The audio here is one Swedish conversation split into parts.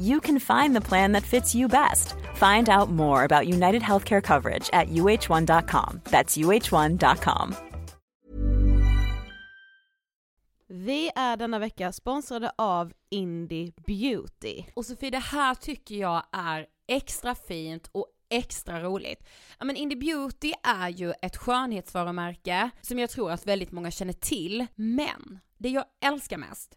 you can find the plan that fits you best. Find out more about United Healthcare coverage at uh1.com. That's uh1.com. Vi är denna vecka sponsrade av Indie Beauty. Och Sofie, det här tycker jag är extra fint och extra roligt. Ja men Indie Beauty är ju ett skönhetsvarumärke som jag tror att väldigt många känner till, men det jag älskar mest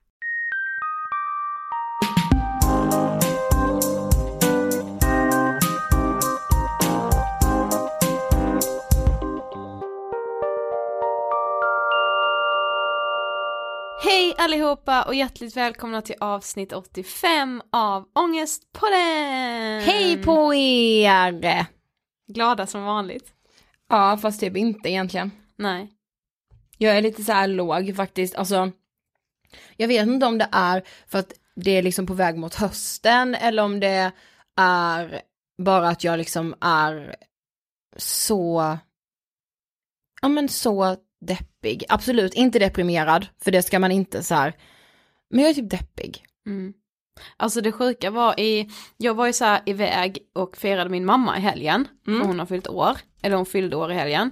allihopa och hjärtligt välkomna till avsnitt 85 av Ångestpodden! Hej på er! Glada som vanligt. Ja, fast typ inte egentligen. Nej. Jag är lite så här låg faktiskt, alltså. Jag vet inte om det är för att det är liksom på väg mot hösten eller om det är bara att jag liksom är så, ja men så deppig. Absolut inte deprimerad, för det ska man inte så här. Men jag är typ deppig. Mm. Alltså det sjuka var i, jag var ju så här iväg och firade min mamma i helgen, Mm. för hon har fyllt år, eller hon fyllde år i helgen.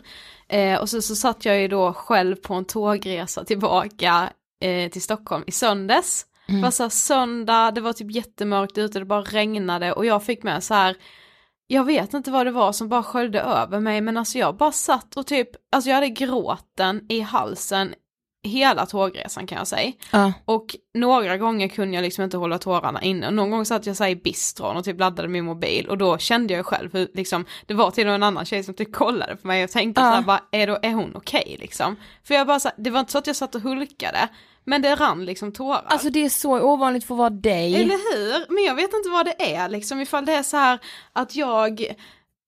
Eh, och så, så satt jag ju då själv på en tågresa tillbaka eh, till Stockholm i söndags. Mm. Det var så här söndag, det var typ jättemörkt ute, det bara regnade och jag fick med så här jag vet inte vad det var som bara sköljde över mig men alltså jag bara satt och typ, alltså jag hade gråten i halsen hela tågresan kan jag säga. Ja. Och några gånger kunde jag liksom inte hålla tårarna inne. Och någon gång satt jag så här i bistron och typ laddade min mobil och då kände jag själv hur liksom, det var till och med en annan tjej som typ kollade på mig och tänkte Ja. så här bara, är, då, är hon okej liksom? För jag bara så här, det var inte så att jag satt och hulkade, men det rann liksom tårar. Alltså det är så ovanligt för att vara dig. Eller hur? Men jag vet inte vad det är liksom, ifall det är så här att jag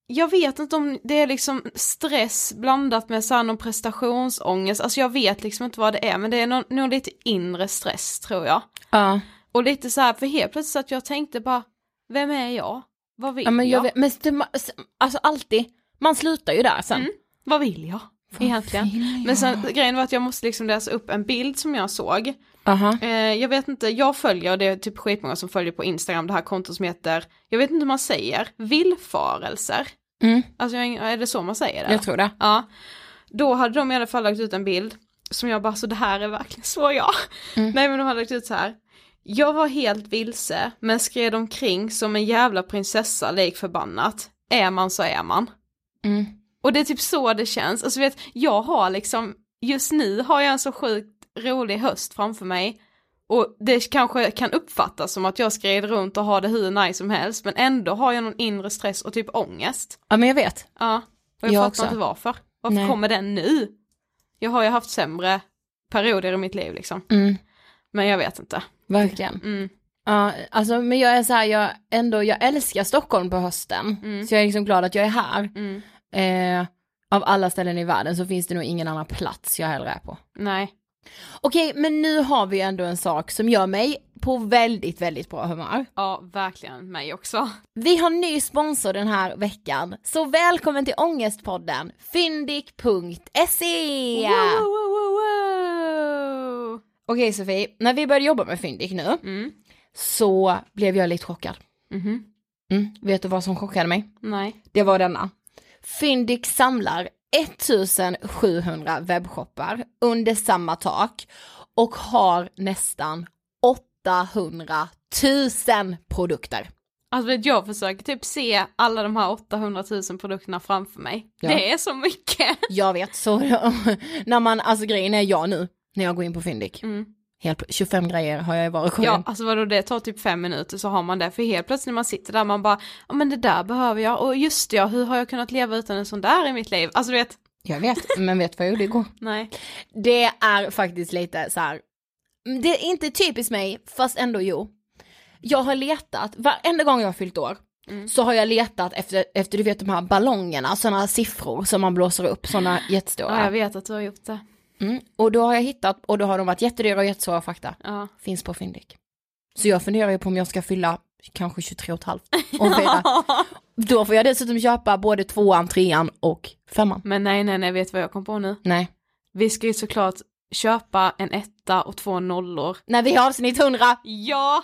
jag vet inte om det är liksom stress blandat med så här någon prestationsångest, alltså jag vet liksom inte vad det är men det är nog, nog lite inre stress tror jag. Ja. Och lite så här, för helt plötsligt att jag tänkte bara, vem är jag? Vad vill ja men jag jag? vet, men alltså alltid, man slutar ju där sen. Mm. Vad vill jag? Egentligen. Men sen grejen var att jag måste liksom läsa upp en bild som jag såg. Aha. Eh, jag vet inte, jag följer, det är typ skitmånga som följer på Instagram det här kontot som heter, jag vet inte hur man säger, villfarelser. Mm. Alltså är det så man säger det? Jag tror det. Ja. Då hade de i alla fall lagt ut en bild som jag bara, så det här är verkligen så jag. Mm. Nej men de hade lagt ut så här. Jag var helt vilse men skred omkring som en jävla prinsessa lik förbannat. Är man så är man. Mm. Och det är typ så det känns. Alltså vet, jag har liksom, just nu har jag en så sjukt rolig höst framför mig. Och det kanske kan uppfattas som att jag skred runt och har det hur nice som helst, men ändå har jag någon inre stress och typ ångest. Ja men jag vet. Ja, och jag, Jag fattar också. inte varför. Varför Nej. kommer den nu? Jag har ju haft sämre perioder i mitt liv liksom. Mm. Men jag vet inte. Verkligen. Mm. Ja, alltså men jag är så här, jag ändå, jag älskar Stockholm på hösten. Mm. Så jag är liksom glad att jag är här. Mm. Eh, av alla ställen i världen så finns det nog ingen annan plats jag hellre är på. Nej. Okej, men nu har vi ändå en sak som gör mig på väldigt, väldigt bra humör. Ja, verkligen mig också. Vi har ny sponsor den här veckan, så välkommen till Ångestpodden, fyndik.se! Wow, wow, wow, wow. Okej Sofie, när vi började jobba med Fyndik nu Mm. så blev jag lite chockad. Mhm. Mm. Vet du vad som chockade mig? Nej. Det var denna. Fyndik samlar 1700 webbshoppar under samma tak och har nästan 800 000 produkter. Alltså jag försöker typ se alla de här 800 000 produkterna framför mig. Ja. Det är så mycket. Jag vet, så när man, alltså grejen är jag nu, när jag går in på Fyndik, Mm. Helt, 25 grejer har jag i varukorgen. Ja, alltså vadå det tar typ fem minuter så har man det. För helt plötsligt när man sitter där man bara, ja men det där behöver jag och just ja, hur har jag kunnat leva utan en sån där i mitt liv? Alltså du vet, Jag vet, men vet vad jag gjorde igår? nej. Det är faktiskt lite så här. det är inte typiskt mig, fast ändå jo. Jag har letat, varenda gång jag har fyllt år, Mm. så har jag letat efter, efter du vet de här ballongerna, sådana siffror som man blåser upp, sådana jättestora. Ja, jag vet att du har gjort det. Mm. Och då har jag hittat, och då har de varit jättedyra och jättesvåra att frakta. Ja. Finns på Fyndik. Så jag funderar ju på om jag ska fylla kanske 23 och ett halvt om fyra. Då får jag dessutom köpa både tvåan, trean och femman. Men nej, nej, nej, vet du vad jag kom på nu? Nej. Vi ska ju såklart köpa en etta och två nollor. När vi har avsnitt 100, Ja!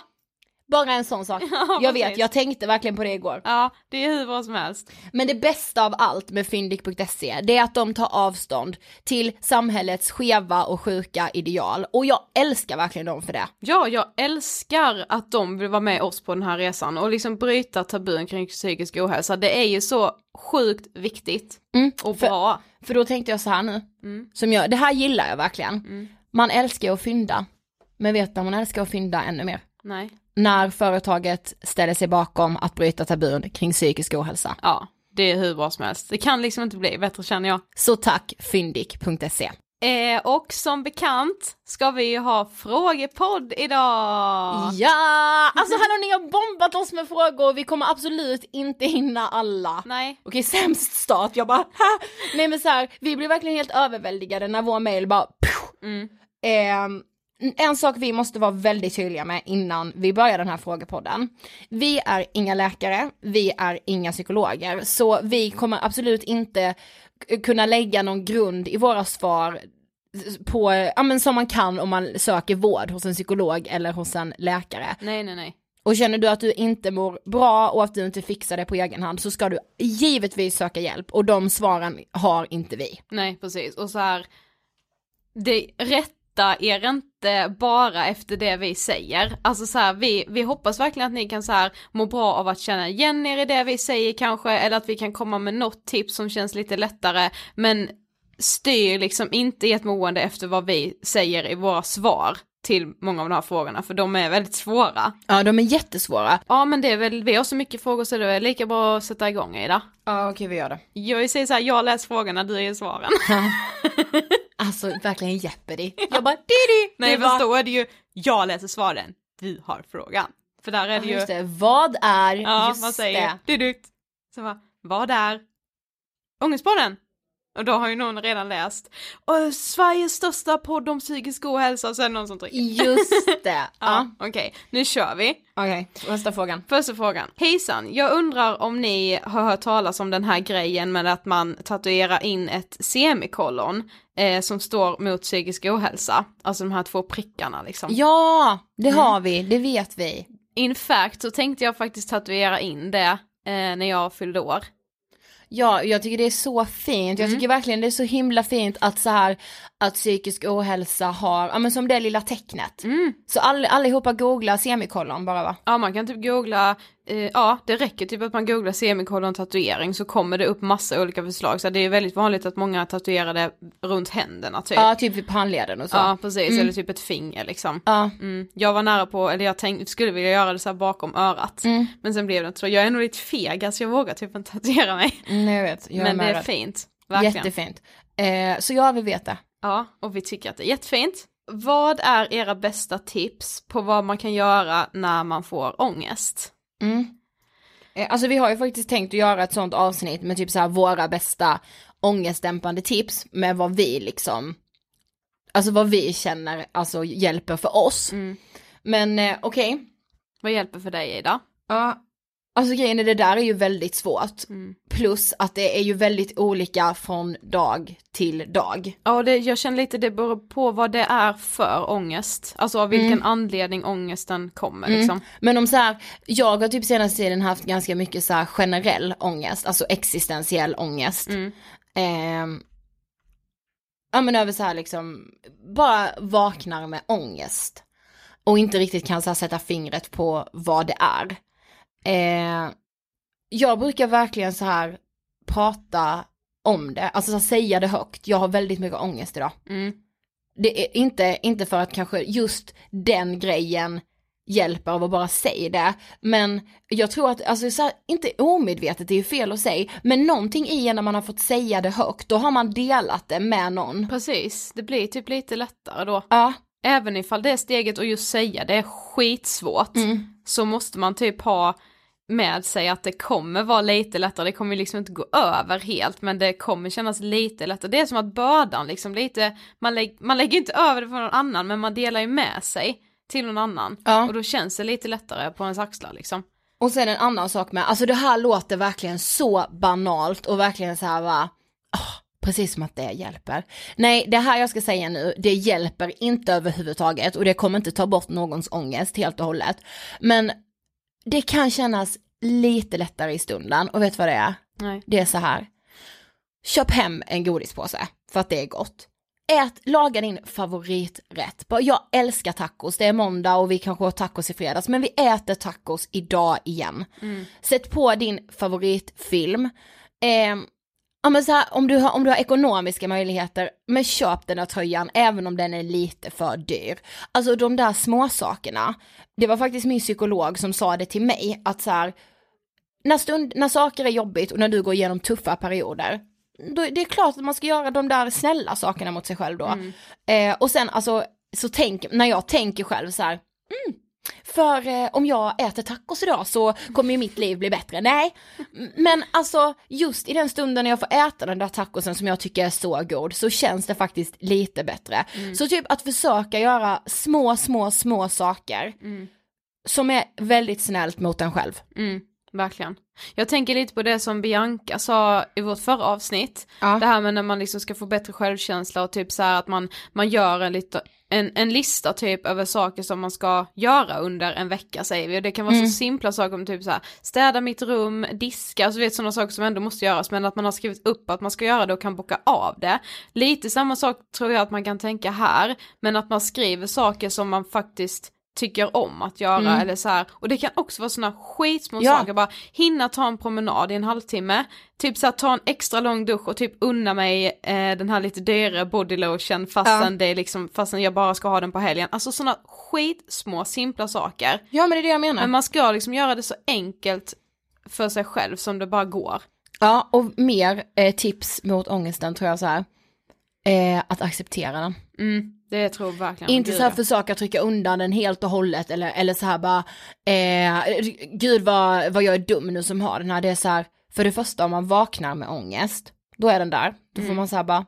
Bara en sån sak. Ja, Jag vet, jag tänkte verkligen på det igår. Ja, det är hur bra som helst. Men det bästa av allt med fyndik.se, det är att de tar avstånd till samhällets skeva och sjuka ideal. Och jag älskar verkligen dem för det. Ja, jag älskar att de vill vara med oss på den här resan och liksom bryta tabun kring psykisk ohälsa. Det är ju så sjukt viktigt Mm, och för- bra. För då tänkte jag så här nu, Mm. som jag, det här gillar jag verkligen. Mm. Man älskar att fynda, men vet du man älskar att fynda ännu mer? Nej. När företaget ställer sig bakom att bryta tabun kring psykisk ohälsa. Ja, det är hur bra som helst. Det kan liksom inte bli bättre känner jag. Så tack fyndik.se. Eh, och som bekant ska vi ju ha frågepodd idag. Ja, alltså hallå ni har bombat oss med frågor, vi kommer absolut inte hinna alla. Nej. Okej, sämst start, jag bara ha! Nej men så här, vi blir verkligen helt överväldigade när vår mail bara. Mm. Ehm, en sak vi måste vara väldigt tydliga med innan vi börjar den här frågepodden. Vi är inga läkare, vi är inga psykologer, så vi kommer absolut inte kunna lägga någon grund i våra svar på, ja men som man kan om man söker vård hos en psykolog eller hos en läkare. Nej, nej, nej. Och känner du att du inte mår bra och att du inte fixar det på egen hand så ska du givetvis söka hjälp och de svaren har inte vi. Nej, precis. Och så här, det rätta er inte bara efter det vi säger. Alltså så här, vi, vi hoppas verkligen att ni kan så här må bra av att känna igen er i det vi säger kanske, eller att vi kan komma med något tips som känns lite lättare, men styr liksom inte ert mående efter vad vi säger i våra svar till många av de här frågorna, för de är väldigt svåra. Ja de är jättesvåra. Ja men det är väl, vi har så mycket frågor så det är lika bra att sätta igång Ida. Ja okej vi gör det. Jag säger så här, jag läser frågorna, du ger svaren. Alltså verkligen Jeopardy. Jag bara Didi! Nej Det fast då är det ju, jag läser svaren, du har frågan. För där är det ju, just det. Vad är, ja just man säger, det. dudukt. Så bara, vad är Ångestpodden? Och då har ju någon redan läst, Sveriges största podd om psykisk ohälsa, och sen någon som trycker. Just det. Ja, ja. okej, nu kör vi. Okej, första frågan. Första frågan. Hejsan, jag undrar om ni har hört talas om den här grejen med att man tatuerar in ett semikollon eh, som står mot psykisk ohälsa. Alltså de här två prickarna liksom. Ja, det Mm. har vi, det vet vi. In fact så tänkte jag faktiskt tatuera in det eh, när jag fyllde år. Ja, jag tycker det är så fint. Jag Mm. tycker verkligen det är så himla fint att så här att psykisk ohälsa har, ja men som det lilla tecknet. Mm. Så all, allihopa googla semikollon bara va? Ja man kan typ googla, eh, ja det räcker typ att man googlar semikollon tatuering så kommer det upp massa olika förslag. Så det är väldigt vanligt att många tatuerar det runt händerna typ. Ja, typ vid handleden och så. Ja precis, Mm. eller typ ett finger liksom. Ja. Mm. Jag var nära på, eller jag tänkte, skulle vilja göra det så här bakom örat. Mm. Men sen blev det inte så. Jag är nog lite feg, alltså jag vågar typ inte tatuera mig. Mm, jag vet, jag Men det är fint, verkligen. Jättefint. Eh, så ja, vi vet det. Ja, och vi tycker att det är jättefint. Vad är era bästa tips på vad man kan göra när man får ångest? Mm. Eh, Alltså vi har ju faktiskt tänkt att göra ett sånt avsnitt med typ så här våra bästa ångestdämpande tips med vad vi liksom, alltså vad vi känner, alltså hjälper för oss. Mm. Men eh, okej, Vad hjälper för dig Ida? ja, alltså grejen är det där är ju väldigt svårt. Mm. Plus att det är ju väldigt olika från dag till dag. Ja, det, jag känner lite det beror på vad det är för ångest. Alltså av vilken Mm. anledning ångesten kommer Mm. liksom. Men om så här, jag har typ senaste tiden haft ganska mycket så här generell ångest, alltså existentiell ångest. Mm. Ehm, ja men över så här liksom, bara vaknar med ångest. Och inte riktigt kan så här sätta fingret på vad det är. Eh, jag brukar verkligen så här prata om det, alltså så här, säga det högt. Jag har väldigt mycket ångest idag. Mm. Det är inte, inte för att kanske just den grejen hjälper av att bara säga det. Men jag tror att, alltså så här, inte omedvetet, det är ju fel att säga, men någonting i när man har fått säga det högt, då har man delat det med någon. Precis, det blir typ lite lättare då. Ja. Även ifall det steget och just säga det är skitsvårt Mm. så måste man typ ha med sig att det kommer vara lite lättare, det kommer liksom inte gå över helt men det kommer kännas lite lättare. Det är som att bördan liksom lite, man, lägg, man lägger inte över det på någon annan men man delar ju med sig till någon annan. Ja. Och då känns det lite lättare på ens axlar liksom. Och sen en annan sak med, alltså det här låter verkligen så banalt och verkligen så här va, åh, precis som att det hjälper. Nej, det här jag ska säga nu, det hjälper inte överhuvudtaget och det kommer inte ta bort någons ångest helt och hållet. Men det kan kännas lite lättare i stunden och vet vad det är? Nej. Det är så här. Köp hem en godispåse för att det är gott. Ät, laga din favoriträtt. Jag älskar tacos, det är måndag och vi kanske har tacos i fredags, men vi äter tacos idag igen. Sätt på din favoritfilm. Eh, ja, men så här, om, du har, om du har ekonomiska möjligheter, men köp den här tröjan även om den är lite för dyr. Alltså de där små sakerna. det var faktiskt min psykolog som sa det till mig, att så här, när, stund, när saker är jobbigt och när du går igenom tuffa perioder, då, det är klart att man ska göra de där snälla sakerna mot sig själv då. Eh, och sen alltså, så tänk, när jag tänker själv så här, mm, för eh, om jag äter tacos idag så kommer ju mitt liv bli bättre. Nej, men alltså just i den stunden när jag får äta den där tacosen som jag tycker är så god så känns det faktiskt lite bättre. Så typ att försöka göra små, små, små saker som är väldigt snällt mot en själv. Mm, verkligen. Jag tänker lite på det som Bianca sa i vårt förra avsnitt. Ja. Det här med när man liksom ska få bättre självkänsla och typ så här att man, man gör en, lite, en, en lista typ över saker som man ska göra under en vecka säger vi. Och det kan vara så simpla saker som typ så här städa mitt rum, diska, alltså vet sådana saker som ändå måste göras men att man har skrivit upp att man ska göra det och kan bocka av det. Lite samma sak tror jag att man kan tänka här, men att man skriver saker som man faktiskt tycker om att göra eller så här. och det kan också vara sådana skitsmå Ja. saker, bara hinna ta en promenad i en halvtimme, typ så här, ta en extra lång dusch och typ unna mig eh, den här lite dyrare bodylotion fastän det är liksom, fastän jag bara ska ha den på helgen, alltså sådana skitsmå simpla saker. Ja men det är det jag menar. Men man ska liksom göra det så enkelt för sig själv som det bara går. Ja, och mer eh, tips mot ångesten tror jag så här. Eh, att acceptera den. Mm, det tror jag verkligen. Inte så här försöka trycka undan den helt och hållet eller, eller så här bara, eh, gud vad, vad jag är dum nu som har den här. Det är så här, för det första om man vaknar med ångest, då är den där. Då får man så här bara,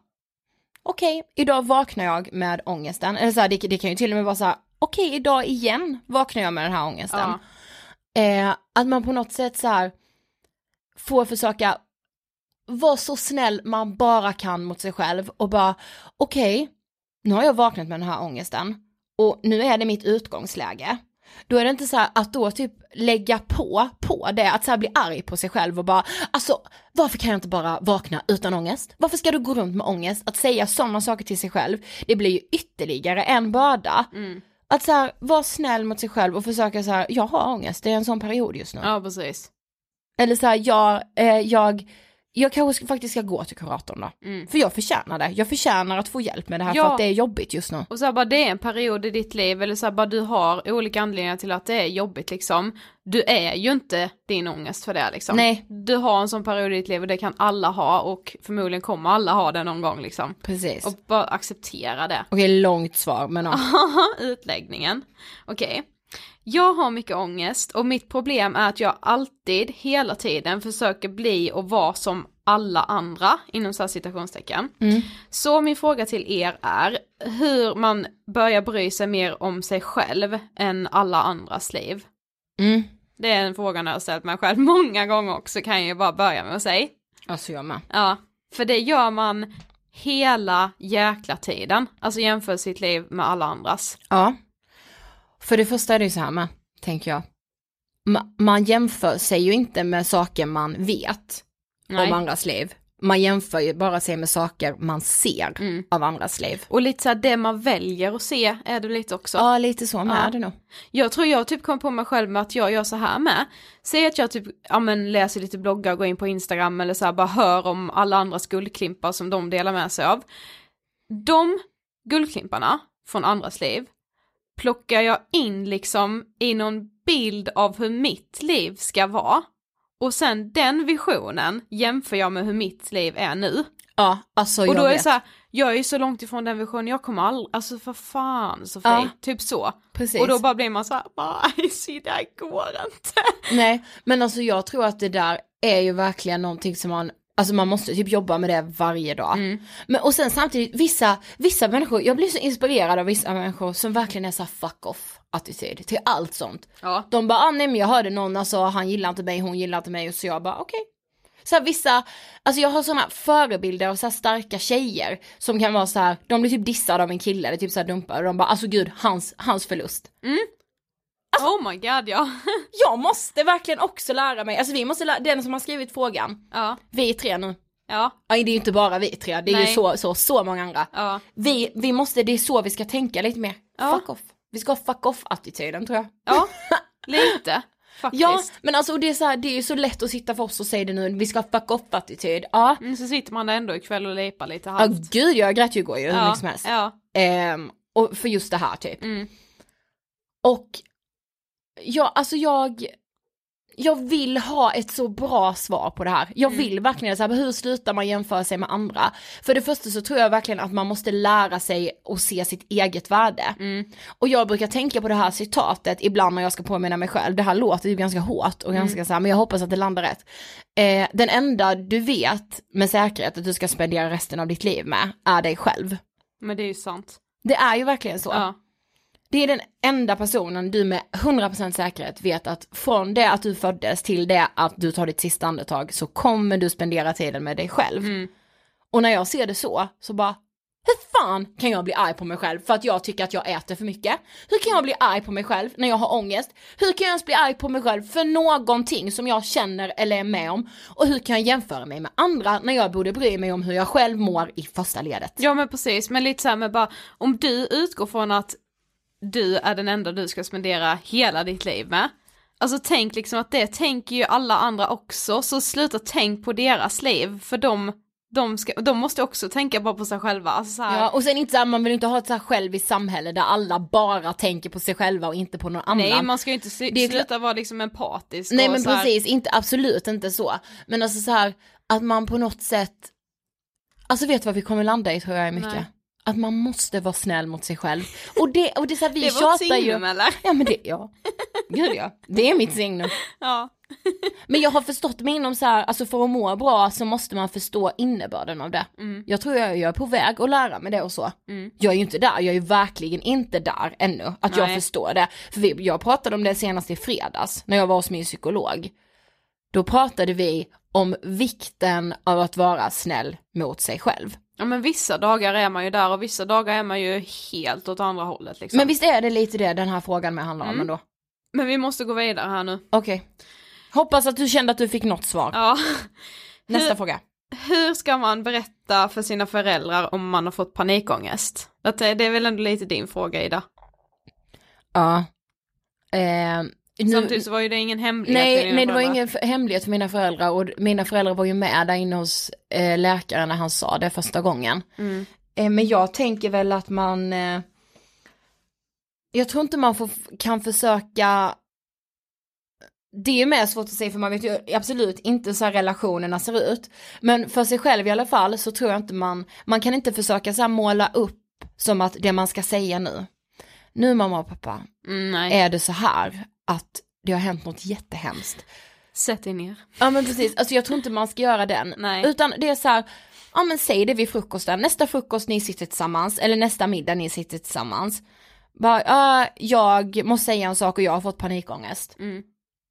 okej, idag vaknar jag med ångesten. Eller så här, det, det kan ju till och med vara så här, okej, idag igen vaknar jag med den här ångesten. Ja. Eh, att man på något sätt så här får försöka vara så snäll man bara kan mot sig själv och bara okej, nu har jag vaknat med den här ångesten och nu är det mitt utgångsläge. Då är det inte så här att då typ lägga på, på det, att så här bli arg på sig själv och bara, alltså varför kan jag inte bara vakna utan ångest? Varför ska du gå runt med ångest? Att säga sådana saker till sig själv, det blir ju ytterligare en börda. Att så här, vara snäll mot sig själv och försöka så här, jag har ångest, det är en sån period just nu. ja, precis. Eller så här, jag, eh, jag, jag kanske ska, faktiskt ska gå till kuratorn då. För jag förtjänar det, jag förtjänar att få hjälp med det här Ja. för att det är jobbigt just nu. Och så här, bara det är en period i ditt liv eller så här, bara du har olika anledningar till att det är jobbigt liksom. Du är ju inte din ångest för det liksom. Nej. Du har en sån period i ditt liv och det kan alla ha och förmodligen kommer alla ha det någon gång liksom. Precis. Och bara acceptera det. Okej, långt svar men ja. Utläggningen. Okej. Jag har mycket ångest och mitt problem är att jag alltid, hela tiden försöker bli och vara som alla andra, inom så här citationstecken. Så min fråga till er är hur man börjar bry sig mer om sig själv än alla andras liv. Mm. Det är en fråga jag har ställt mig själv många gånger också kan jag ju bara börja med att säga. Alltså jag med. Ja, för det gör man hela jäkla tiden, alltså jämför sitt liv med alla andras. Ja. För det första är det ju så här med, tänker jag. Ma- man jämför sig ju inte med saker man vet Nej. om andras liv. Man jämför ju bara sig med saker man ser Mm. av andras liv. Och lite såhär det man väljer att se är det lite också. Ja, lite så med Ja. är det nog. Jag tror jag typ kom på mig själv med att jag gör så här med. Säg att jag typ, ja men läser lite bloggar, går in på Instagram eller så här bara hör om alla andras guldklimpar som de delar med sig av. De guldklimparna från andras liv plockar jag in liksom i någon bild av hur mitt liv ska vara. Och sen den visionen jämför jag med hur mitt liv är nu. Ja, alltså Och jag då är vet. så här, jag är ju så långt ifrån den visionen, jag kommer aldrig, alltså för fan Sofie, Ja. typ så. Precis. Och då bara blir man så här, nej det här går inte. Nej, men alltså jag tror att det där är ju verkligen någonting som man Alltså man måste typ jobba med det varje dag. Mm. Men och sen samtidigt vissa, vissa människor, jag blir så inspirerad av vissa människor som verkligen är så fuck off attityd till allt sånt. Ja. De bara, ah, nej men jag hörde någon, alltså han gillar inte mig, hon gillar inte mig och så jag bara okej. Så här, vissa, alltså jag har sådana förebilder av så här starka tjejer som kan vara så här, de blir typ dissade av en kille eller typ så här dumpade och de bara alltså gud, hans, hans förlust. Oh my god ja. Jag måste verkligen också lära mig, alltså vi måste lära, den som har skrivit frågan, ja. vi är tre nu. Ja. Ja, det är ju inte bara vi tre, det är ju Nej. så, så, så många andra. Ja. Vi, vi måste, det är så vi ska tänka lite mer. Ja. Fuck off. Vi ska ha fuck off attityden tror jag. Ja. Lite. Faktiskt. Ja, men alltså det är så här, det är ju så lätt att sitta för oss och säga det nu, vi ska ha fuck off attityd. Ja, Mm, så sitter man ändå ikväll och lepar lite ja halvt. gud jag grät ju igår ju hur ja. mycket som helst. Ja. Ehm, och för just det här typ. Mm. Och ja, alltså jag, jag vill ha ett så bra svar på det här. Jag vill verkligen så här, hur slutar man jämföra sig med andra? För det första så tror jag verkligen att man måste lära sig att se sitt eget värde. Och jag brukar tänka på det här citatet ibland när jag ska påminna mig själv, det här låter ju ganska hårt och ganska så här, men jag hoppas att det landar rätt. Eh, den enda du vet med säkerhet att du ska spendera resten av ditt liv med är dig själv. Men det är ju sant. Det är ju verkligen så. Ja. Det är den enda personen du med 100% säkerhet vet att från det att du föddes till det att du tar ditt sista andetag så kommer du spendera tiden med dig själv. Mm. Och när jag ser det så, så bara hur fan kan jag bli arg på mig själv för att jag tycker att jag äter för mycket? Hur kan jag bli arg på mig själv när jag har ångest? Hur kan jag ens bli arg på mig själv för någonting som jag känner eller är med om? Och hur kan jag jämföra mig med andra när jag borde bry mig om hur jag själv mår i första ledet? Ja men precis, men lite så här med bara, om du utgår från att du är den enda du ska spendera hela ditt liv med. Alltså tänk liksom att det tänker ju alla andra också, så sluta tänk på deras liv, för de, de, ska, de måste också tänka bara på sig själva. Alltså så här, Ja, och sen inte så här, man vill inte ha ett så här själviskt samhälle där alla bara tänker på sig själva och inte på någon annan. nej man ska ju inte sl- Det är sluta vara liksom empatisk. Nej men här- precis, inte, absolut inte så. Men alltså så här, att man på något sätt, alltså vet du vad vi kommer landa i tror jag är mycket? Nej. Att man måste vara snäll mot sig själv. Och det, och det är så här, vi Det var ett tjatar ju. eller? Ja men det, ja. Gud ja. Det är mitt signum. Ja. Men jag har förstått mig inom så här, alltså för att må bra så måste man förstå innebörden av det. Jag tror jag, jag är på väg att lära mig det och så. Jag är ju inte där, jag är ju verkligen inte där ännu, att jag Nej. förstår det. För vi, jag pratade om det senast i fredags, när jag var hos min psykolog. Då pratade vi om vikten av att vara snäll mot sig själv. Ja men vissa dagar är man ju där och vissa dagar är man ju helt åt andra hållet liksom. Men visst är det lite det den här frågan med handlar om Mm. ändå? Men vi måste gå vidare här nu. Okej. Hoppas att du kände att du fick något svar. Ja. Nästa Hur- fråga. Hur ska man berätta för sina föräldrar om man har fått panikångest? Det, det är väl ändå lite din fråga Ida? Ja. Eh, nu- Samtidigt så var ju det ingen hemlighet. Nej, nej det var ingen hemlighet för mina föräldrar och mina föräldrar var ju med där inne hos eh, läkaren när han sa det första gången. Mm. Eh, men jag tänker väl att man, eh, jag tror inte man får, kan försöka, det är ju mer svårt att säga för man vet ju absolut inte så här relationerna ser ut. Men för sig själv i alla fall så tror jag inte man, man kan inte försöka så här måla upp som att det man ska säga nu. Nu mamma och pappa, Mm, är det så här att det har hänt något jättehemskt. sätt dig ner. Ja men precis, alltså jag tror inte man ska göra den. Nej. Utan det är så här, ja men säg det vid frukosten, nästa frukost ni sitter tillsammans, eller nästa middag ni sitter tillsammans. Bara, ja, jag måste säga en sak och jag har fått panikångest. Mm.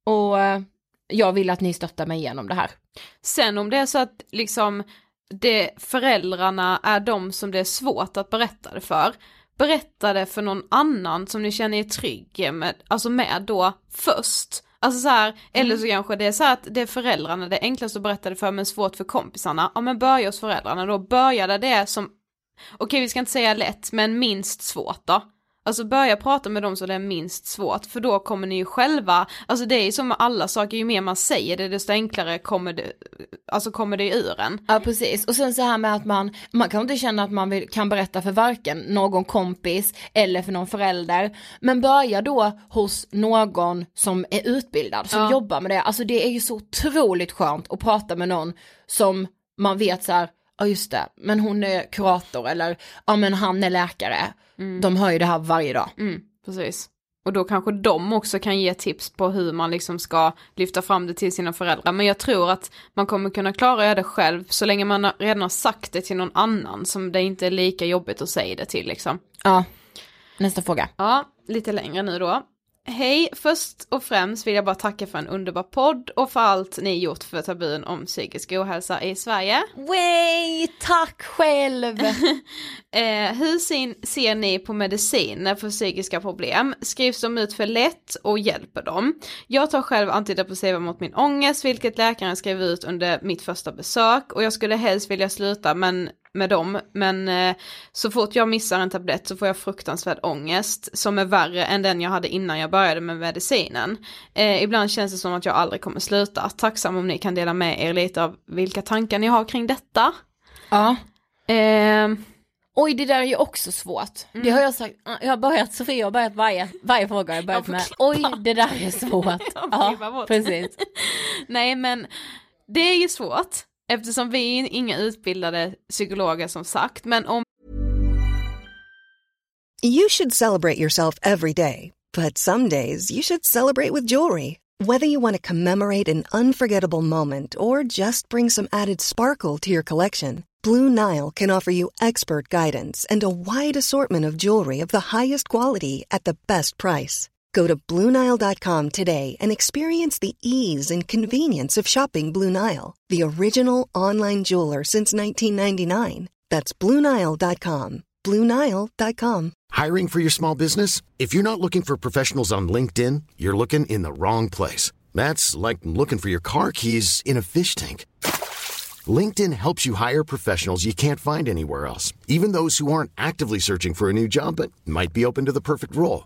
Och eh, jag vill att ni stöttar mig igenom det här. Sen om det är så att liksom det, föräldrarna är de som det är svårt att berätta det för, berätta det för någon annan som ni känner er trygg med, alltså med då först. Alltså så här, eller så kanske det är så att det är föräldrarna det är enklast att berätta det för men svårt för kompisarna. Ja men börja hos föräldrarna då, börja där det är som, okej vi ska inte säga lätt men minst svårt då. Alltså börja prata med dem så det är minst svårt för då kommer ni ju själva, alltså det är ju som med alla saker, ju mer man säger det desto enklare kommer det, alltså kommer det ur en. Ja precis, och sen så här med att man, man kan inte känna att man vill, kan berätta för varken någon kompis eller för någon förälder. Men börja då hos någon som är utbildad, som Ja. jobbar med det. Alltså det är ju så otroligt skönt att prata med någon som man vet så här, ja just det, men hon är kurator eller ja men han är läkare. De hör ju det här varje dag. Mm, precis. Och då kanske de också kan ge tips på hur man liksom ska lyfta fram det till sina föräldrar. Men jag tror att man kommer kunna klara det själv så länge man redan har sagt det till någon annan som det inte är lika jobbigt att säga det till liksom. Ja. Nästa fråga. Ja, lite längre nu då. Hej, först och främst vill jag bara tacka för en underbar podd och för allt ni gjort för tabun om psykisk ohälsa i Sverige. Way, tack själv! Eh, hur ser, ser ni på mediciner för psykiska problem? Skrivs de ut för lätt och hjälper dem? Jag tar själv antidepressiva mot min ångest, vilket läkaren skrev ut under mitt första besök och jag skulle helst vilja sluta men, med dem, men eh, så fort jag missar en tablett så får jag fruktansvärd ångest som är värre än den jag hade innan jag började med medicinen. Eh, ibland känns det som att jag aldrig kommer sluta. Tacksam om ni kan dela med er lite av vilka tankar ni har kring detta. Ja. Eh, Oj, det där är ju också svårt. Det har jag sagt, jag har börjat, Sofia har börjat varje, varje fråga jag börjat Jag med. Oj, det där är svårt. Ja, precis. Nej men det är ju svårt eftersom vi är inga utbildade psykologer som sagt men om You should celebrate yourself every day, but some days you should celebrate with jewelry. Whether you want to commemorate an unforgettable moment or just bring some added sparkle to your collection, Blue Nile can offer you expert guidance and a wide assortment of jewelry of the highest quality at the best price. Go to BlueNile.com today and experience the ease and convenience of shopping Blue Nile, the original online jeweler since 1999. That's BlueNile.com. BlueNile.com. Hiring for your small business? If you're not looking for professionals on LinkedIn, you're looking in the wrong place. That's like looking for your car keys in a fish tank. LinkedIn helps you hire professionals you can't find anywhere else, even those who aren't actively searching for a new job but might be open to the perfect role.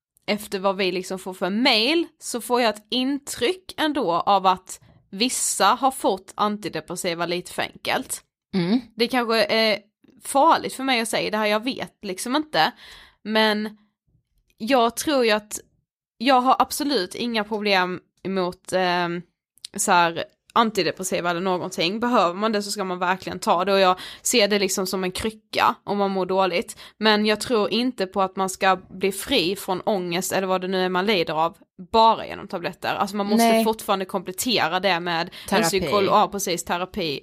efter vad vi liksom får för mail så får jag ett intryck ändå av att vissa har fått antidepressiva lite för enkelt. Mm. Det kanske är farligt för mig att säga det här, jag vet liksom inte. Men jag tror ju att jag har absolut inga problem emot eh, så här antidepressiva eller någonting. Behöver man det så ska man verkligen ta det och jag ser det liksom som en krycka om man mår dåligt. Men jag tror inte på att man ska bli fri från ångest eller vad det nu är man lider av bara genom tabletter. Alltså man måste Nej. fortfarande komplettera det med en Terapi. psykolog, ja precis, terapi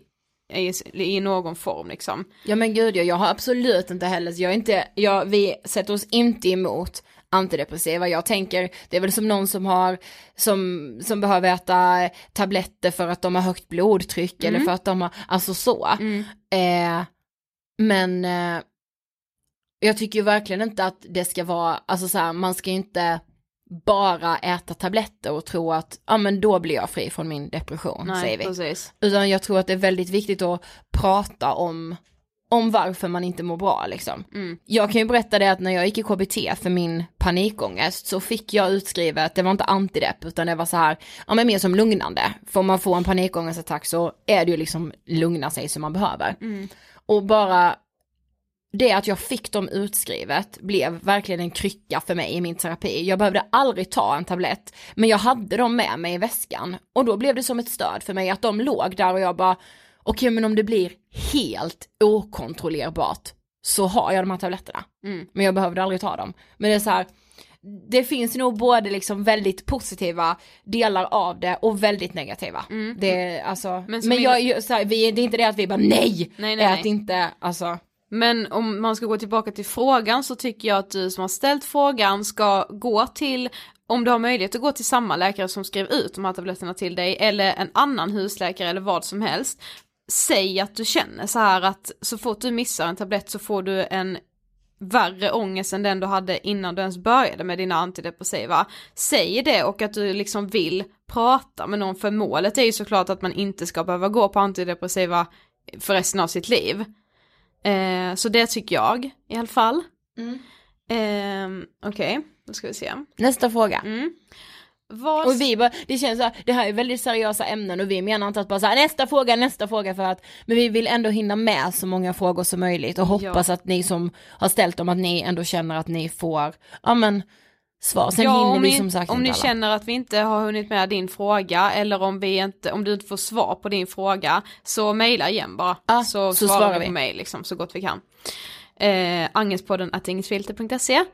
i, i någon form liksom. Ja men gud ja, jag har absolut inte heller, jag är inte, jag, vi sätter oss inte emot antidepressiva. Jag tänker, det är väl som någon som har, som, som behöver äta tabletter för att de har högt blodtryck eller för att de har, alltså så. Eh, men eh, jag tycker ju verkligen inte att det ska vara, alltså så här, man ska inte bara äta tabletter och tro att, ja men då blir jag fri från min depression, Nej, säger vi. precis. Utan jag tror att det är väldigt viktigt att prata om, om varför man inte mår bra liksom. Jag kan ju berätta det att när jag gick i KBT för min panikångest så fick jag utskrivet, det var inte antidepp utan det var så här, ja men mer som lugnande. För om man får en panikångestattack så är det ju liksom lugna sig som man behöver. Och bara det att jag fick dem utskrivet blev verkligen en krycka för mig i min terapi. Jag behövde aldrig ta en tablett, men jag hade dem med mig i väskan. Och då blev det som ett stöd för mig att de låg där och jag bara, okej men om det blir helt okontrollerbart så har jag de här tabletterna. Men jag behövde aldrig ta dem. Men det är så här, det finns nog både liksom väldigt positiva delar av det och väldigt negativa. Det är alltså, Men men, jag, jag, så här, vi, det är inte det att vi bara nej, Nej, nej, ät nej. inte, alltså. Men om man ska gå tillbaka till frågan så tycker jag att du som har ställt frågan ska gå till om du har möjlighet att gå till samma läkare som skrev ut de här tabletterna till dig eller en annan husläkare eller vad som helst. Säg att du känner så här att så fort du missar en tablett så får du en värre ångest än den du hade innan du ens började med dina antidepressiva. Säg det och att du liksom vill prata med någon för målet är ju såklart att man inte ska behöva gå på antidepressiva för resten av sitt liv. Eh, så det tycker jag i alla fall. Mm. Eh, Okej, då ska vi se. Nästa fråga. Mm. Vad... Och vi bara, det känns så här, det här är väldigt seriösa ämnen och vi menar inte att bara så här, nästa fråga, nästa fråga för att, men vi vill ändå hinna med så många frågor som möjligt och hoppas Ja. att ni som har ställt dem, att ni ändå känner att ni får, ja men, svar. Sen ja, hinner om vi ni, som sagt om inte ni alla. känner att vi inte har hunnit med din fråga eller om, vi inte, om du inte får svar på din fråga så mejla igen bara. Ja, så, så svarar svarar vi på mejl liksom så gott vi kan. Eh, Angespodden att ingetfilter.se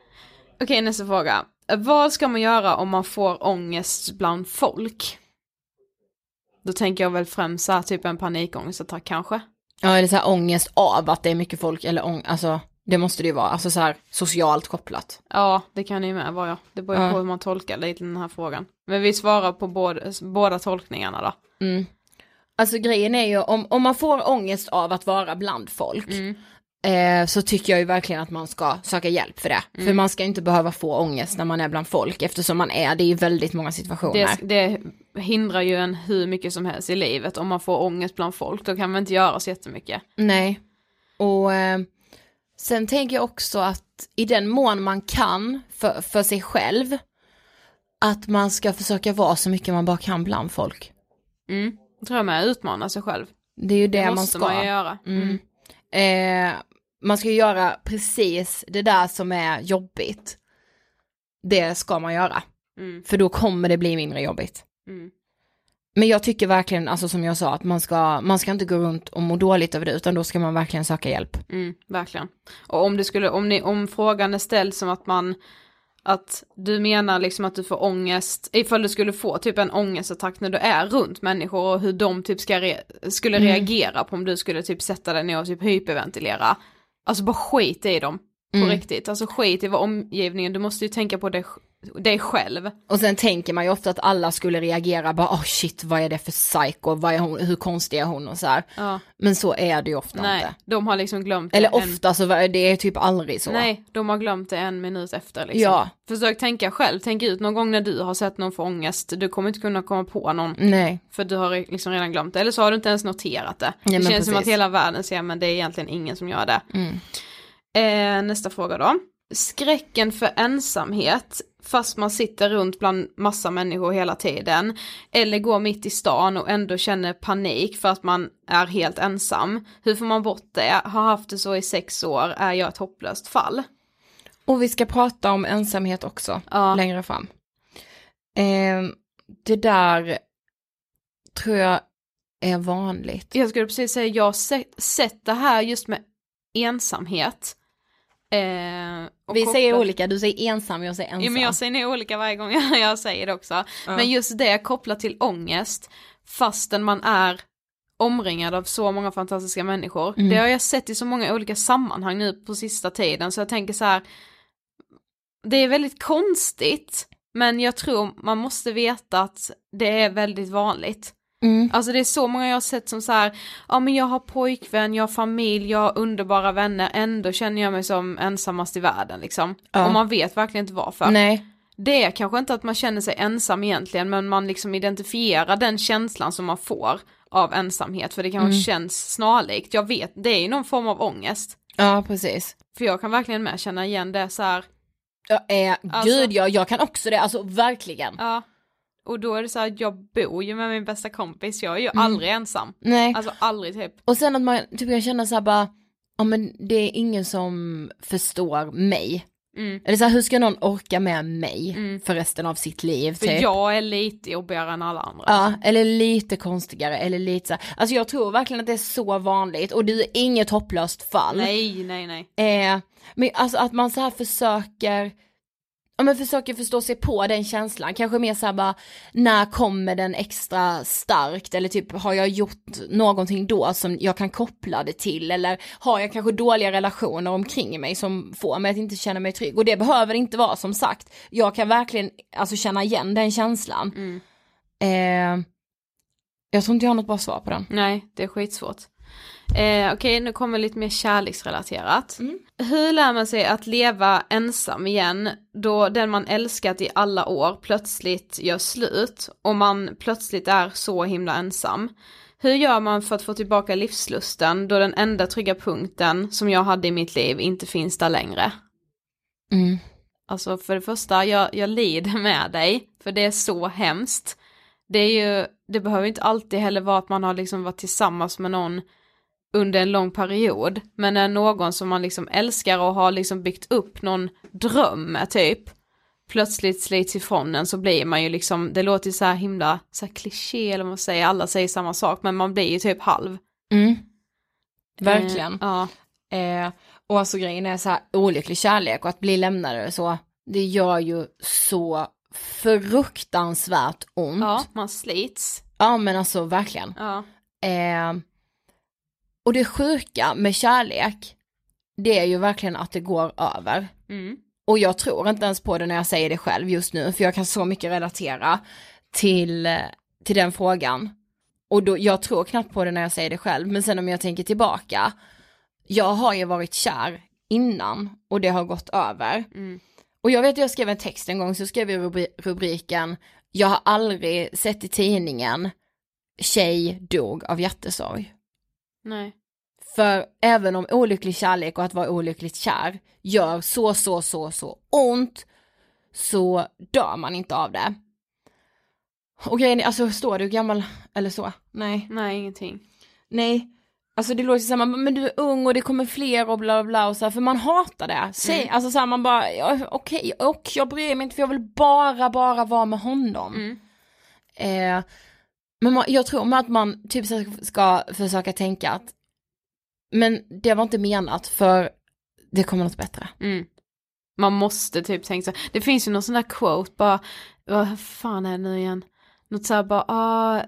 Okej nästa fråga. Vad ska man göra om man får ångest bland folk? Då tänker jag väl främst så här, typ en panikångestattack kanske. Ja eller så här ångest av att det är mycket folk eller ång, alltså det måste det ju vara, alltså så här socialt kopplat. Ja, det kan ju med vara ja. Det beror ju Ja. på hur man tolkar lite den här frågan. Men vi svarar på båda, båda tolkningarna då. Mm. Alltså grejen är ju om, om man får ångest av att vara bland folk Mm. Eh, så tycker jag ju verkligen att man ska söka hjälp för det. Mm. För man ska inte behöva få ångest när man är bland folk eftersom man är det i väldigt många situationer. Det, det hindrar ju en hur mycket som helst i livet. Om man får ångest bland folk, då kan man inte göra så jättemycket. Nej. Och eh, sen tänker jag också att i den mån man kan för, för sig själv att man ska försöka vara så mycket man bara kan bland folk. Mm. Tror jag med, utmana sig själv. Det är ju det, Det man måste ska. man ju göra. Mm. Eh, man ska ju göra precis det där som är jobbigt. Det ska man göra. Mm. För då kommer det bli mindre jobbigt. Mm. Men jag tycker verkligen, alltså som jag sa, att man ska, man ska inte gå runt och må dåligt över det, utan då ska man verkligen söka hjälp. Mm, verkligen. Och om det skulle, om, ni, om frågan är ställd som att man, att du menar liksom att du får ångest, ifall du skulle få typ en ångestattack när du är runt människor och hur de typ ska re, skulle Mm. reagera på om du skulle typ sätta dig ner och typ hyperventilera. Alltså bara skit i dem. På Mm. riktigt, alltså skit i vad omgivningen, du måste ju tänka på dig, dig själv. Och sen tänker man ju ofta att alla skulle reagera bara, oh shit, vad är det för psycho, vad är hon, hur konstig är hon och så här. Ja. Men så är det ju ofta Nej, inte. de har liksom glömt Eller en- ofta så det är typ aldrig så. Nej, de har glömt det en minut efter liksom. Ja. Försök tänka själv, tänk ut någon gång när du har sett någon få ångest, du kommer inte kunna komma på någon Nej. för du har liksom redan glömt det, eller så har du inte ens noterat det. Ja, det känns som att precis. hela världen ser men det är egentligen ingen som gör det. Mm. Eh, nästa fråga då. Skräcken för ensamhet fast man sitter runt bland massa människor hela tiden eller går mitt i stan och ändå känner panik för att man är helt ensam. Hur får man bort det? Har haft det så i sex år, är jag ett hopplöst fall? Och vi ska prata om ensamhet också, Ja. längre fram. Eh, det där tror jag är vanligt. Jag skulle precis säga, jag har sett, sett det här just med ensamhet. Eh, Vi säger kopplat- olika, du säger ensam, jag säger ensam. Ja, men jag säger nog olika varje gång jag säger det också. Men just det kopplat till ångest, fastän man är omringad av så många fantastiska människor. Mm. Det har jag sett i så många olika sammanhang nu på sista tiden, så jag tänker så här. Det är väldigt konstigt, men jag tror man måste veta att det är väldigt vanligt. Mm. Alltså det är så många jag har sett som så här, ja men jag har pojkvän, jag har familj, jag har underbara vänner, ändå känner jag mig som ensammast i världen liksom. Ja. Och man vet verkligen inte varför. Nej, Det är kanske inte att man känner sig ensam egentligen, men man liksom identifierar den känslan som man får av ensamhet, för det kanske Mm. känns snarlikt. Jag vet, det är ju någon form av ångest. ja precis. För jag kan verkligen med känna igen det så här, Ja, eh, Alltså- Gud, ja, jag kan också det, alltså verkligen. ja. Och då är det så här, jag bor ju med min bästa kompis, jag är ju Mm. aldrig ensam. Nej. Alltså aldrig typ. Och sen att man, typ jag känner så här bara, ja men det är ingen som förstår mig. Mm. Eller så här, hur ska någon orka med mig Mm. för resten av sitt liv? För typ? jag är lite jobbigare än alla andra. Ja, eller lite konstigare, eller lite så här. Alltså jag tror verkligen att det är så vanligt och du är inget hopplöst fall. Nej, nej, nej. Eh, men alltså att man så här försöker ja men försöker förstå sig på den känslan, kanske mer såhär bara, när kommer den extra starkt eller typ har jag gjort någonting då som jag kan koppla det till eller har jag kanske dåliga relationer omkring mig som får mig att inte känna mig trygg och det behöver inte vara som sagt, jag kan verkligen alltså känna igen den känslan. Mm. Eh, jag tror inte jag har något bra svar på den. Nej, det är skitsvårt. Eh, Okej, nu kommer lite mer kärleksrelaterat. Mm. Hur lär man sig att leva ensam igen då den man älskat i alla år plötsligt gör slut och man plötsligt är så himla ensam? Hur gör man för att få tillbaka livslusten då den enda trygga punkten som jag hade i mitt liv inte finns där längre? Mm. Alltså för det första, jag, jag lider med dig, för det är så hemskt. Det är ju, det behöver inte alltid heller vara att man har liksom varit tillsammans med någon under en lång period, men när någon som man liksom älskar och har liksom byggt upp någon dröm med typ, plötsligt slits ifrån en så blir man ju liksom, det låter ju så här himla så här kliché eller vad man säger, alla säger samma sak, men man blir ju typ halv. Mm. Verkligen. Eh, ja. Eh, och alltså grejen är så här olycklig kärlek och att bli lämnad eller så, det gör ju så fruktansvärt ont. ja, man slits. Ja men alltså verkligen. Ja. Eh, och det sjuka med kärlek, det är ju verkligen att det går över. Mm. Och jag tror inte ens på det när jag säger det själv just nu, för jag kan så mycket relatera till, till den frågan. Och då, jag tror knappt på det när jag säger det själv, men sen om jag tänker tillbaka, jag har ju varit kär innan och det har gått över. Mm. Och jag vet att jag skrev en text en gång, så skrev jag rubri- rubriken, jag har aldrig sett i tidningen, tjej dog av hjärtesorg. Nej. För även om olycklig kärlek och att vara olyckligt kär gör så, så, så, så ont, så dör man inte av det. Och grejen är, alltså står du gammal eller så? Nej. Nej, ingenting. Nej. Alltså det låter så här, man, men du är ung och det kommer fler och bla bla bla och så här, för man hatar det. Säg, Mm. alltså så här, man bara, ja, okej, och jag bryr mig inte för jag vill bara, bara vara med honom. Mm. Eh, men man, jag tror att man typ ska försöka tänka att, men det var inte menat för det kommer något bättre. Mm. Man måste typ tänka så. Det finns ju någon sån där quote bara, vad fan är det nu igen? Något såhär bara, ah,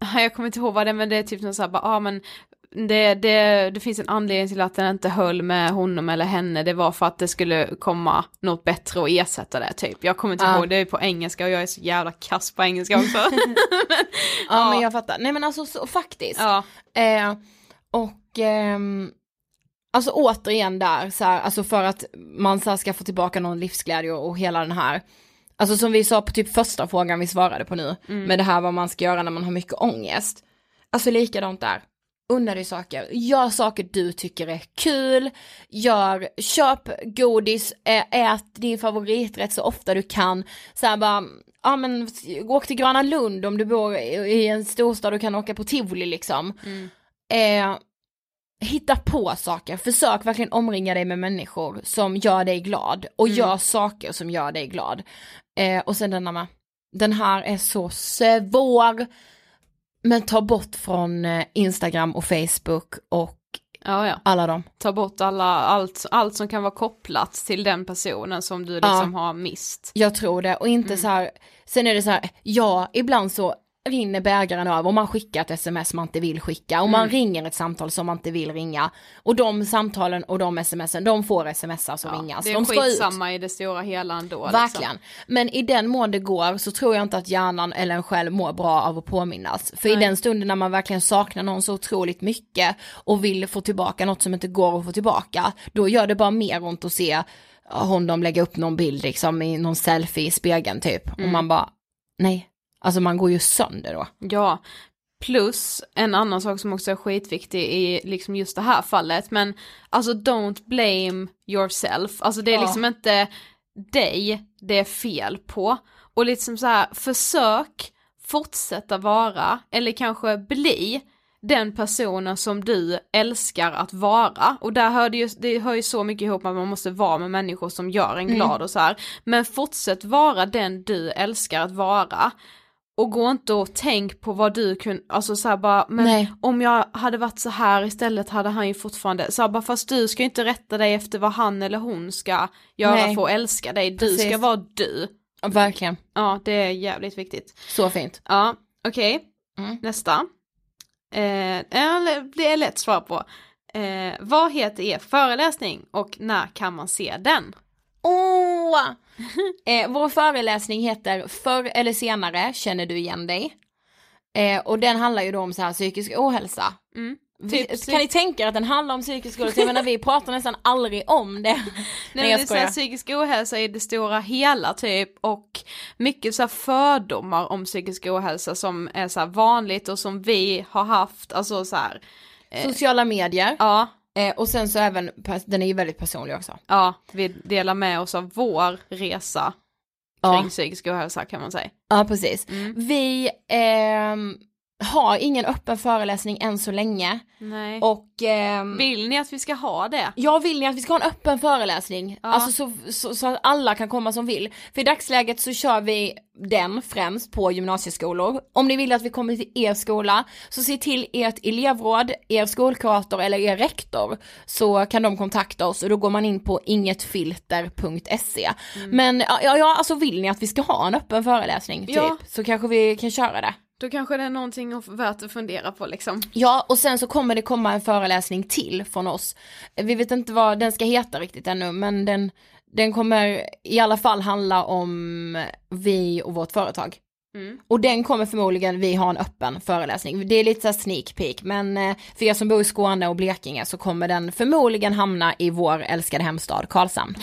jag kommer inte ihåg vad det är men det är typ något såhär bara, ah men det, det, det finns en anledning till att den inte höll med honom eller henne, det var för att det skulle komma något bättre och ersätta det typ. Jag kommer inte Ja. ihåg, det är på engelska och jag är så jävla kass på engelska också. Ja, men jag fattar, nej men alltså så, faktiskt. ja. Eh, och ehm, alltså återigen där, så här, alltså för att man så här, ska få tillbaka någon livsglädje och, och hela den här, alltså som vi sa på typ första frågan vi svarade på nu, med det här vad man ska göra när man har mycket ångest. Alltså likadant där. Unna dig saker, gör saker du tycker är kul, gör, köp godis, ät din favoriträtt så ofta du kan. Så här bara, ja men åk till Gröna Lund om du bor i en storstad och kan åka på tivoli liksom. Eh, hitta på saker, försök verkligen omringa dig med människor som gör dig glad och gör saker som gör dig glad. Eh, och sen denna med, den här är så svår, men ta bort från eh, Instagram och Facebook och ja, ja. alla dem. Ta bort alla, allt, allt som kan vara kopplat till den personen som du liksom har mist. Jag tror det och inte så här, sen är det så här, ja ibland så rinner bägaren över och man skickar ett sms man inte vill skicka och man ringer ett samtal som man inte vill ringa. Och de samtalen och de smsen, de får smsas och ringas. Det är de skitsamma i det stora hela ändå. Verkligen. Liksom. Men i den mån det går så tror jag inte att hjärnan eller en själv mår bra av att påminnas. För i Nej. den stunden när man verkligen saknar någon så otroligt mycket och vill få tillbaka något som inte går att få tillbaka, då gör det bara mer ont att se honom lägga upp någon bild liksom i någon selfie i spegeln typ. Och man bara, nej, alltså man går ju sönder då. Ja, plus en annan sak som också är skitviktig i liksom just det här fallet, men alltså don't blame yourself, alltså det är Ja. liksom inte dig det är fel på. Och liksom så här, försök fortsätta vara, eller kanske bli, den personen som du älskar att vara. Och där hör det ju, det hör ju så mycket ihop att man måste vara med människor som gör en glad och så här. Men fortsätt vara den du älskar att vara. Och gå inte och tänk på vad du kunde, alltså så här bara, men Nej. om jag hade varit så här istället hade han ju fortfarande, så här bara fast du ska ju inte rätta dig efter vad han eller hon ska göra Nej. för att älska dig, du Precis. ska vara du. Ja, verkligen. Ja, det är jävligt viktigt. Så fint. Ja, okej. Mm. Nästa. Eh, det är lätt att svara på. Eh, vad heter er föreläsning och när kan man se den? Åh! Eh, vår föreläsning heter Förr eller senare känner du igen dig. Eh, och den handlar ju då om så här psykisk ohälsa. Mm. Vi, Typ kan ni tänka er att den handlar om psykisk ohälsa? Jag menar vi pratar nästan aldrig om det. Nej, jag det är psykisk ohälsa i det stora hela typ och mycket så här fördomar om psykisk ohälsa som är så här vanligt och som vi har haft, alltså så här, Sociala medier. ja, Eh, och sen så även, den är ju väldigt personlig också. ja, vi delar med oss av vår resa Ja. kring psykisk ohälsa kan man säga. Ja precis. Mm. Vi ehm, har ingen öppen föreläsning än så länge. Nej. Och ehm, Vill ni att vi ska ha det? Jag vill ni att vi ska ha en öppen föreläsning, Ja. alltså så, så, så att alla kan komma som vill. För i dagsläget så kör vi den främst på gymnasieskolor. Om ni vill att vi kommer till er skola, så se till ert elevråd, er skolkurator eller er rektor, så kan de kontakta oss och då går man in på ingetfilter.se. Men ja, ja, alltså vill ni att vi ska ha en öppen föreläsning typ, Ja. så kanske vi kan köra det. Då kanske det är någonting värt att fundera på liksom. Ja, och sen så kommer det komma en föreläsning till från oss. Vi vet inte vad den ska heta riktigt ännu, men den, den kommer i alla fall handla om vi och vårt företag. Mm. Och den kommer förmodligen vi ha en öppen föreläsning. Det är lite så sneak peek, men eh, för er som bor i Skåne och Blekinge så kommer den förmodligen hamna i vår älskade hemstad Karlshamn.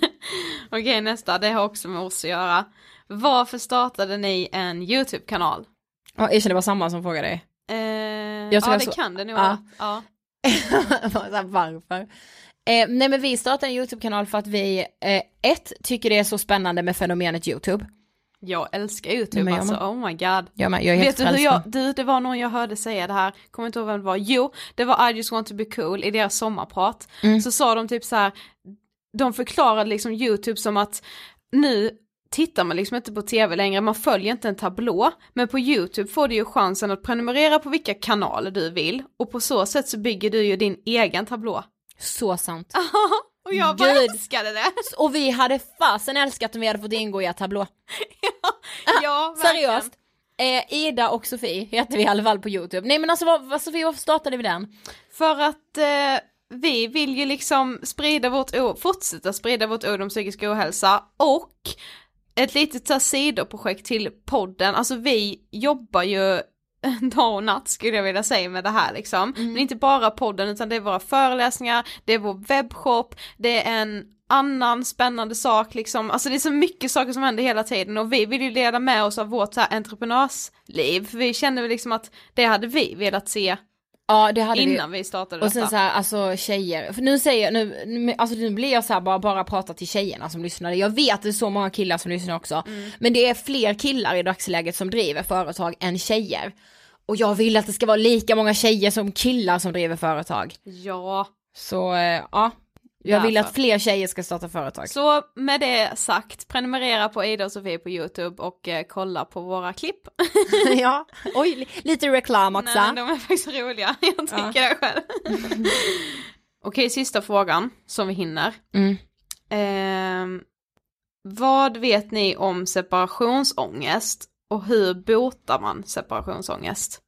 Okej nästa, det har också med oss att göra. Varför startade ni en YouTube-kanal? Ja, jag känner det var samma som frågade dig. Eh, ja det så- kan det nog Ja. Ja. Varför? Eh, nej men vi startade en YouTube-kanal för att vi, eh, ett, tycker det är så spännande med fenomenet YouTube. Jag älskar YouTube Men jag alltså, oh my god. Jag, med, jag Vet du hur jag, du det var någon jag hörde säga det här, kommer inte ihåg vem det var, jo det var I just want to be cool i deras sommarprat. Mm. Så sa de typ så här, de förklarade liksom YouTube som att nu tittar man liksom inte på tv längre, man följer inte en tablå, men på YouTube får du ju chansen att prenumerera på vilka kanaler du vill och på så sätt så bygger du ju din egen tablå. Så sant. och jag bara Gud. älskade det! Och vi hade fasen älskat om vi hade fått ingå i er tablå. ja, verkligen. Seriöst. Eh, Ida och Sofie heter vi i alla fall på YouTube. Nej men alltså vad, vad Sofie, varför startade vi den? För att eh, vi vill ju liksom sprida vårt ord, fortsätta sprida vårt ord om psykisk ohälsa och ett litet så sidoprojekt till podden, alltså vi jobbar ju dag och natt skulle jag vilja säga med det här liksom. Men inte bara podden utan det är våra föreläsningar, det är vår webbshop, det är en annan spännande sak liksom, alltså det är så mycket saker som händer hela tiden och vi vill ju leda med oss av vårt så här entreprenörsliv, för vi känner väl liksom att det hade vi velat se Ja det hade vi. innan vi startade Och sen detta. så här, alltså tjejer, för nu säger jag, nu, nu- alltså nu blir jag så här bara, bara prata till tjejerna som lyssnar. Jag vet att det är så många killar som lyssnar också. Men det är fler killar i dagsläget som driver företag än tjejer. Och jag vill att det ska vara lika många tjejer som killar som driver företag. Ja, Så eh, ja, jag vill att fler tjejer ska starta företag. så med det sagt, prenumerera på Ida och Sofie på YouTube och eh, kolla på våra klipp. ja, oj, li- lite reklam också. Nej, de är faktiskt roliga, jag tycker det själv. Okej, sista frågan som vi hinner. Mm. Ehm, vad vet ni om separationsångest och hur botar man separationsångest?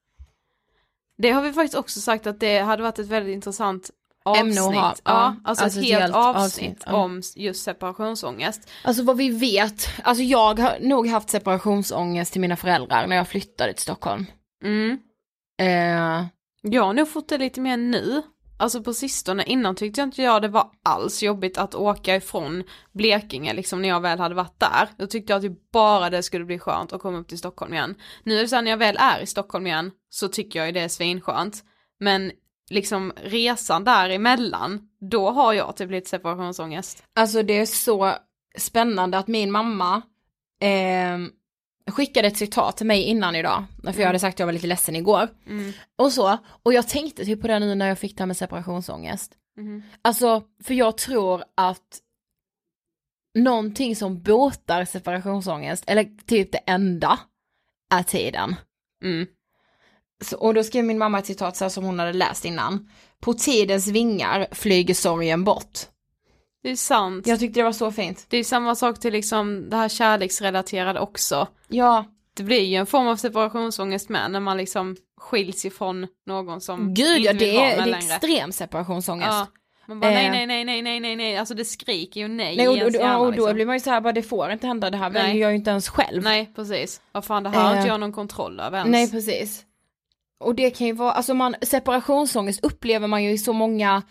Det har vi faktiskt också sagt att det hade varit ett väldigt intressant avsnitt. ja, ja. alltså, Alltså ett ett helt helt avsnitt, avsnitt, ja. om just separationsångest. Alltså vad vi vet, alltså jag har nog haft separationsångest till mina föräldrar när jag flyttade till Stockholm. Mm. Eh, Jag har nog fått det lite mer nu. Alltså på sistone, innan tyckte jag inte jag det var alls jobbigt att åka ifrån Blekinge liksom när jag väl hade varit där. Då tyckte jag att typ bara det skulle bli skönt att komma upp till Stockholm igen. Nu är det så här, när jag väl är i Stockholm igen så tycker jag ju det är svinskönt. Men liksom resan däremellan, då har jag typ lite separationsångest. Alltså det är så spännande att min mamma eh, skickade ett citat till mig innan idag, för jag hade sagt att jag var lite ledsen igår. Och så, och jag tänkte typ på det nu när jag fick det här med separationsångest. Alltså, för jag tror att någonting som botar separationsångest, eller typ det enda, är tiden. Mm. Och då skrev min mamma ett citat så här som hon hade läst innan. På tidens vingar flyger sorgen bort. Det är sant. Jag tyckte det var så fint. Det är samma sak till liksom det här kärleksrelaterade också. Ja, Det blir ju en form av separationsångest med när man liksom skiljs ifrån någon som gud inte ja vill vara med det är längre. extrem separationsångest. Ja. Man bara nej Eh. nej nej nej nej nej nej, alltså det skriker ju nej, Nej, och, ens och, hjärna, och, och då liksom. blir man ju så här, bara det får inte hända, det här Nej. väljer jag ju inte ens själv. Nej precis, vad fan det här har Eh. inte jag någon kontroll över ens. Nej precis. Och det kan ju vara, alltså man, separationsångest upplever man ju i så många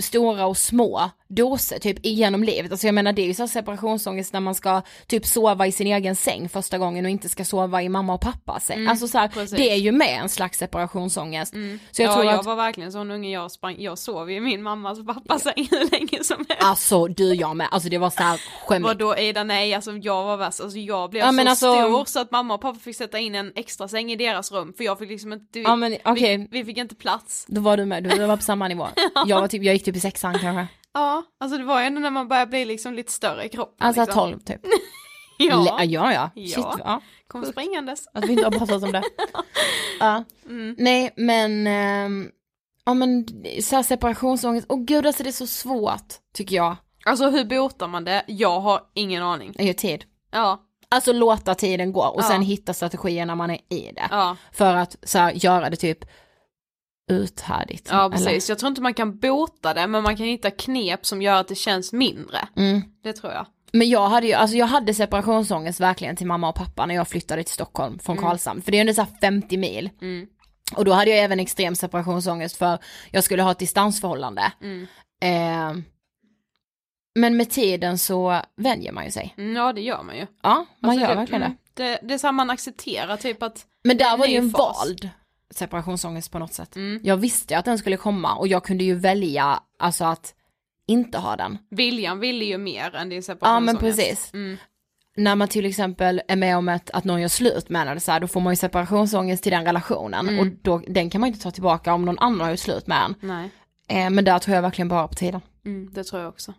stora och små doser typ genom livet. Alltså jag menar det är ju så separationsångest när man ska typ sova i sin egen säng första gången och inte ska sova i mamma och pappas säng. alltså så här, Mm, det är ju med en slags separationsångest. Så jag ja, tror jag att, var verkligen sån unge, jag sprang, jag sov i min mammas och pappas säng hur länge som helst. alltså du jag med, alltså det var så här skämmigt. Vadå Ida, nej alltså jag var värst, alltså jag blev Ja, så alltså- stor så att mamma och pappa fick sätta in en extra säng i deras rum för jag fick liksom inte, Ja, men okej. vi, vi fick inte plats. Då var du med, du var på samma nivå. Jag, var typ, jag gick typ i sexan kanske. Ja, alltså det var ju ändå när man börjar bli liksom lite större i kroppen. Alltså liksom. 12 typ. Ja, Le- ja, ja. Shit, ja. kom springandes. Att vi inte har pratat om det. ja. Mm. Nej men, ehm, ja men så här separationsångest, åh gud alltså det är så svårt tycker jag. Alltså hur botar man det? Jag har ingen aning. Det är ju tid. Ja, Alltså låta tiden gå och Ja. sen hitta strategier när man är i det. ja, För att så här, göra det typ uthärdigt. ja precis. Jag tror inte man kan bota det men man kan hitta knep som gör att det känns mindre. Eller? Mm. Det tror jag. Men jag hade ju, alltså jag hade separationsångest verkligen till mamma och pappa när jag flyttade till Stockholm från Karlshamn. För det är ändå så här 50 mil. Mm. Och då hade jag även extrem separationsångest för jag skulle ha ett distansförhållande. Mm. Eh, men med tiden så vänjer man ju sig. Mm, Ja det gör man ju. Ja, man Alltså, gör det, verkligen mm, det. det. Det är så här man accepterar typ att Men det är där var det ju en fas. vald separationsångest på något sätt. Mm. Jag visste att den skulle komma och jag kunde ju välja alltså att inte ha den. viljan ville ju mer än din Ja separationsångest. men precis. Mm. När man till exempel är med om ett, att någon gör slut med en eller så här, då får man ju separationsångest till den relationen Mm. och då, den kan man inte ta tillbaka om någon annan har gjort slut med en. Nej, Eh, men där tror jag verkligen bara på tiden. mm, det tror jag också.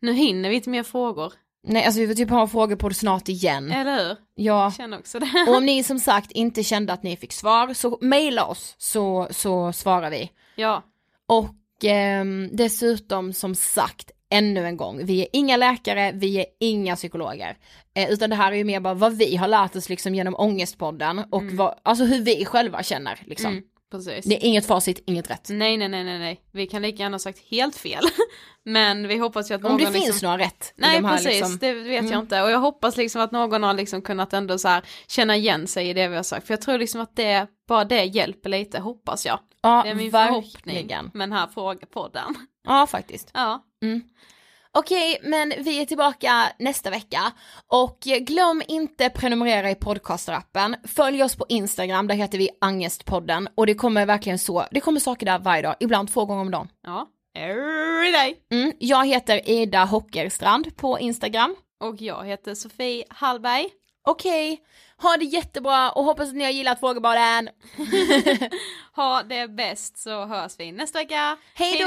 Nu hinner vi inte mer frågor, Nej alltså vi får typ ha frågor på det snart igen. eller hur? Ja. Jag känner också det. Och om ni som sagt inte kände att ni fick svar så mejla oss så, så svarar vi. ja, Och ehm, dessutom som sagt ännu en gång, vi är inga läkare, vi är inga psykologer. Eh, utan det här är ju mer bara vad vi har lärt oss liksom genom ångestpodden och vad, alltså hur vi själva känner liksom. mm, precis. Det är inget facit, inget rätt. Nej, nej, nej, nej, nej. Vi kan lika gärna ha sagt helt fel. Men vi hoppas ju att Om någon det finns liksom... några rätt. Nej de precis, liksom- det vet Mm. jag inte. Och jag hoppas liksom att någon har liksom kunnat ändå så här känna igen sig i det vi har sagt. För jag tror liksom att det, bara det hjälper lite, hoppas jag. Ja, Det är min verkligen. förhoppning med den här frågepodden. Ja, faktiskt. Ja, Okej, men vi är tillbaka nästa vecka och glöm inte prenumerera i podcasterappen. Följ oss på Instagram, där heter vi Angestpodden och det kommer verkligen så, det kommer saker där varje dag, ibland två gånger om dagen. ja, every day. Mm, jag heter Ida Hockerstrand på Instagram. Och jag heter Sofie Hallberg. Okej, ha det jättebra och hoppas att ni har gillat frågebaden. Ha det bäst så hörs vi nästa vecka. Hej då!